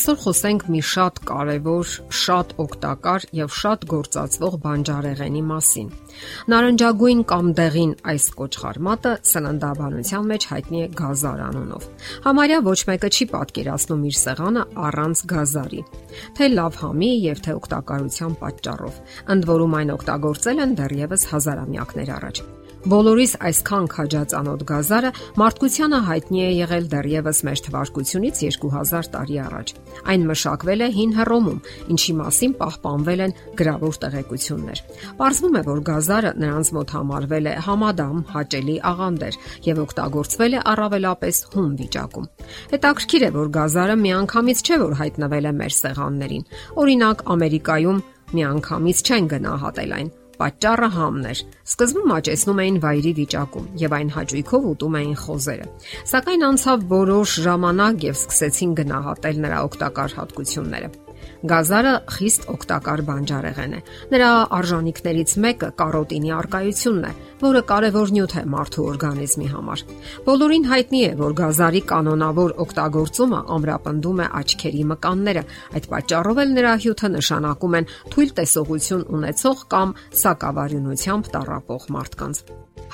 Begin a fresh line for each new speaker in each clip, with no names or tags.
Այսօր խոսենք մի շատ կարևոր, շատ օգտակար եւ շատ գործածվող բանջարեղենի մասին։ Նարնջագույն կամ դեղին այս կոճղարմատը սննդաբանության մեջ հայտնի է գազար անունով։ Համարյա ոչ մեկը չի պատկերացնում իր սեղանը առանց գազարի, թե լավ համի եւ թե օգտակարության պատճառով։ Ընդ որում այն օգտագործել են դեռևս հազարամյակներ առաջ։ Բոլորիս այսքան քաջածանոթ գազարը մարդկությանը հայտնի է եղել դեռևս մեր թվարկությունից 2000 տարի առաջ։ Այն մշակվել է հին Հռոմում, ինչի մասին պահպանվել են գրավոր տեղեկություններ։ Պարզվում է, որ գազարը նրանց մոտ համարվել է համադամ, հաճելի աղանդեր եւ օգտագործվել է առավելապես հում վիճակում։ Հետաքրքիր է, որ գազարը միանգամից չէ որ հայտնվել է մեր սեղաններին։ Օրինակ, Ամերիկայում միանգամից չեն գնահատել այն Պատճառը համն էր։ Սկզբում աճեցնում էին վայրի վիճակում եւ այն հաճույքով ուտում էին խոզերը։ Սակայն անցավ որոշ ժամանակ եւ սկսեցին գնահատել նրա օգտակար հատկությունները։ Գազարը խիստ օգտակար բանջարեղեն է։ Նրա արժանինքներից մեկը կարոտինի արկայությունն է, որը կարևոր նյութ է մարդու օրգանիզմի համար։ Բոլորին հայտնի է, որ գազարի կանոնավոր օգտագործումը ամրապնդում է աչքերի մկանները։ Այդ պատճառով էլ նրա հյութը նշանակում են թույլ տեսողություն ունեցող կամ սակավարյունությամբ տառապող մարդկանց։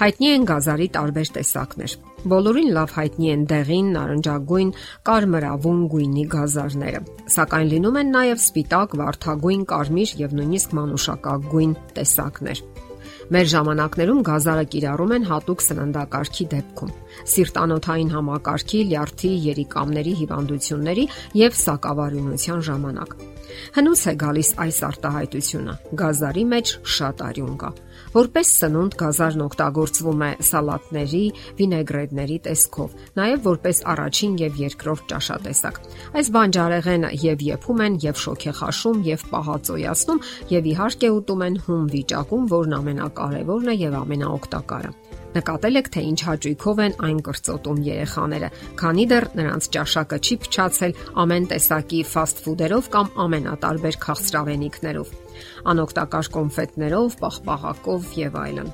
Հայտնի են գազարի տարբեր տեսակներ։ Բոլորին լավ հայտնի են դեղին, նարնջագույն, կարմրավուն գույնի գազարները, սակայն լինում են նաև սպիտակ, վարդագույն, կարմիր եւ նույնիսկ մանուշակագույն տեսակներ։ Մեր ժամանակներում գազարը կիրառում են հատուկ սննդակարգի դեպքում՝ սիրտանոթային համակարգի, լյարդի, երիկամների հիվանդությունների եւ սակավարյունության ժամանակ։ Հնուց է գալիս այս արտահայտությունը։ Գազարի մեջ շատ արյուն կա։ Որպես սնունդ գազարն օգտագործվում է սալատների, վինեգրետների տեսքով, նաև որպես առաջին եւ երկրորդ ճաշատեսակ։ Այս բանջարեղենը եւ եփում են եւ շոքեխաշում եւ պահածոյացնում եւ իհարկե ուտում են հում վիճակում, որն ամենակարևորն է եւ ամենաօգտակարը։ Նկատել եք, թե ինչ հաճույքով են այն կրծոտում երեխաները, քանի դեռ նրանց ճաշակը չի փչացել ամեն տեսակի ֆաստ ֆուդերով կամ ամենատարբեր քաղցրավենիքներով անօգտակար կոնֆետներով, պաղպաղակով եւ այլն։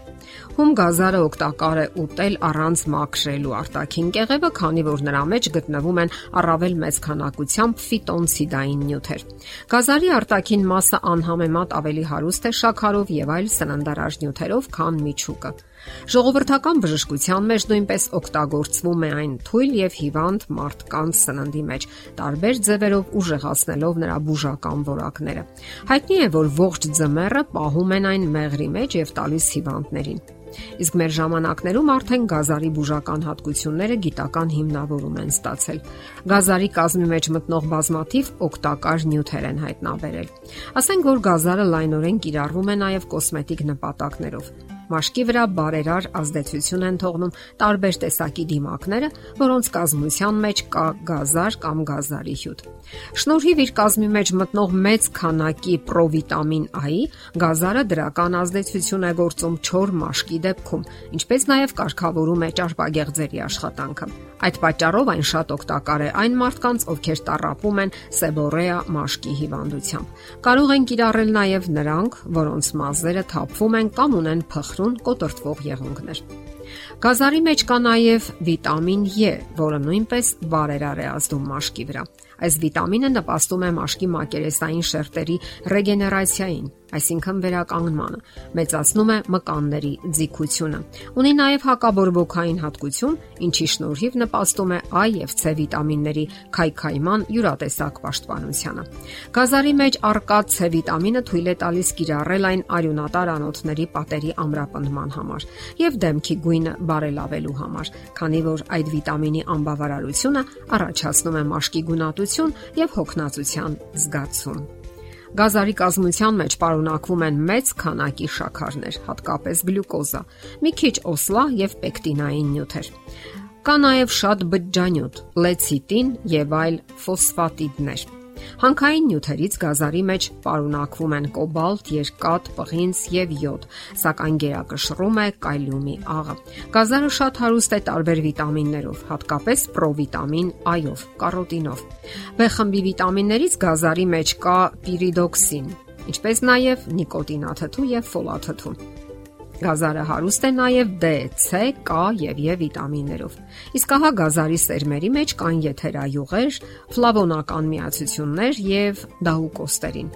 Հում գազարը օգտակար է ուտել առանց մաքրելու արտաքին կեղևը, քանի որ նրա մեջ գտնվում են առավել մեծ քանակությամբ ֆիտոնցիդային նյութեր։ Գազարի արտաքին մասը անհամեմատ ավելի հարուստ է շաքարով եւ այլ սննդարար նյութերով, քան միջուկը։ Ժողովրդական բժշկության մեջ նույնպես օգտագործվում է այն թույլ եւ հիվանդ մարդկանց սննդի մեջ, տարբեր ձևերով ուժեղացնելով նրա բուժական որակները։ Հայտնի է, որ ողջ ձմեռը պահում են այն մեղրի մեջ եւ տալիս հիվանդներին։ Իսկ մեր ժամանակներում արդեն գազարի բուժական հատկությունները գիտական հիմնավորում են ստացել։ Գազարի կազմի մեջ մտնող բազմաթիվ օգտակար նյութեր են հայտնաբերել։ Ասենք որ գազարը լայնորեն կիրառվում է նաև կոսմետիկ նպատակներով մաշկի վրա բարերար ազդեցություն են թողնում տարբեր տեսակի դիմակները, որոնց կազմության մեջ կա գազար կամ գազարի հյութ։ Շնորհիվ իր կազմի մեջ մտնող մեծ քանակի պրովիտամին A-ի, գազարը դրական ազդեցություն է գործում չոր մաշկի դեպքում, ինչպես նաև կարգավորում է ճարպագեղձերի աշխատանքը։ Այդ պատճառով այն շատ օգտակար է այն մարդկանց, ովքեր տառապում են սեբորեա մաշկի հիվանդությամբ։ Կարող են կիրառել նաև նրանք, որոնց մազերը թափվում են կամ ունեն փխրուն կոտրտվող եղունգներ։ Գազարի մեջ կա նաև վիտամին E, որը նույնպես բարերար է ազդում մաշկի վրա։ Այս վիտամինը նպաստում է մաշկի մակերեսային շերտերի ռեգեներացիային, այսինքն վերականգնմանը, մեծացնում է մկանների ձիգությունը։ Ունի նաև հակաբորբոքային հատկություն, ինչի շնորհիվ նպաստում է A եւ C վիտամինների քայքայման յուրատեսակ պաշտպանությանը։ Գազարի մեջ առկա C վիտամինը թույլ է տալիս կիրառել այն արյունատար անոթների պատերի ամրապնդման համար եւ դեմքի գույնը բարելավելու համար, քանի որ այդ վիտամինի անբավարարությունը առաջացնում է մաշկի գունատություն եւ հոգնածության զգացում։ Գազարի կազմության մեջ պարունակվում են մեծ քանակի շաքարներ, հատկապես գլյուկոզա, մի քիչ օսլա եւ պեկտինային նյութեր։ Կա նաև շատ բջջանյութ, լեցիտին եւ այլ ֆոսֆատիդներ։ Հանքային նյութերից գազարի մեջ պարունակվում են կոբալտ, երկաթ, պղինձ եւ յոդ, սակայն գերակշռում է կալիումի աղը։ Գազարը շատ հարուստ է տարբեր վիտամիններով, հատկապես պրովիտամին A-ով, կարոտինով։ B խմբի վիտամիններից գազարի մեջ կա պիրիդոքսին, ինչպես նաև նիկոտինաթթու եւ ֆոլաթթու։ Գազարը հարուստ է նաև D, C, K եւ E վիտամիններով։ Իսկ ահա գազարի սերմերի մեջ կան եթերայուղեր, ֆլավոնական միացություններ եւ դահուկոստերին։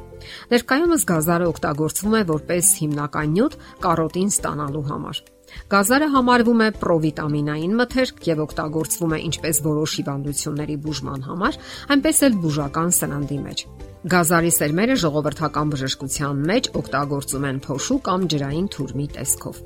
Ներկայումս գազարը օգտագործվում է որպես հիմնական նյութ կարոտին ստանալու համար։ Գազարը համարվում է պրովիտամինային մթերք եւ օգտագործվում է ինչպես որոշ հիվանդությունների բուժման համար, այնպես էլ բուժական սննդի մեջ։ Գազարի սերմերը ժողովրդական բժշկության մեջ օգտագործում են փոշու կամ ջրային թուրմի տեսքով։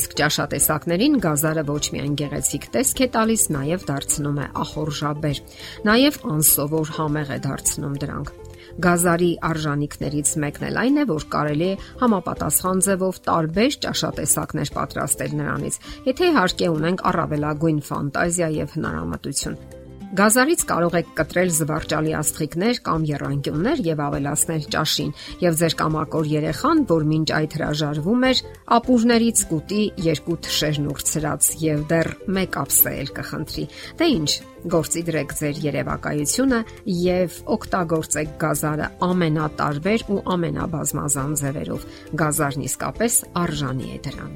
Իսկ ճաշատեսակներին գազարը ոչ միայն գեղեցիկ տեսք է տալիս, նաև դարձնում է ախորժաբեր։ Նաև անսովոր համեղ է դարձնում դրանք։ Գազարի արժանինքներից մեկն էլ այն է, որ կարելի է համապատասխան ձևով տարբեր ճաշատեսակներ պատրաստել նրանից, եթե իհարկե ունենք առավելագույն ֆանտազիա եւ հնարամտություն։ Գազարից կարող եք կտրել զվարճալի աստղիկներ կամ երանգյուններ եւ ավելացնել ճաշին, եւ ձեր կամակոր երեխան, որ մինչ այդ հրաժարվում էր, ապուրներից կուտի երկու թշերն ուրցրած եւ դեռ մեկ ապսե էլ կխնդրի։ Դե ինչ, գործի դրեք ձեր երևակայությունը եւ օգտագործեք գազարը ամենատարբեր ու ամենաբազմազան ձևերով։ Գազարն իսկապես արժանի է դրան։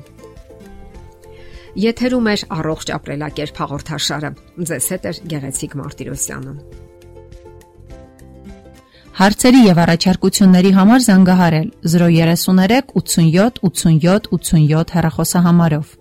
Եթերում է առողջ ապրելակերպ հաղորդաշարը։ Ձեզ հետ է Գեղեցիկ Մարտիրոսյանը։
Հարցերի եւ առաջարկությունների համար զանգահարել 033 87 87 87 հեռախոսահամարով։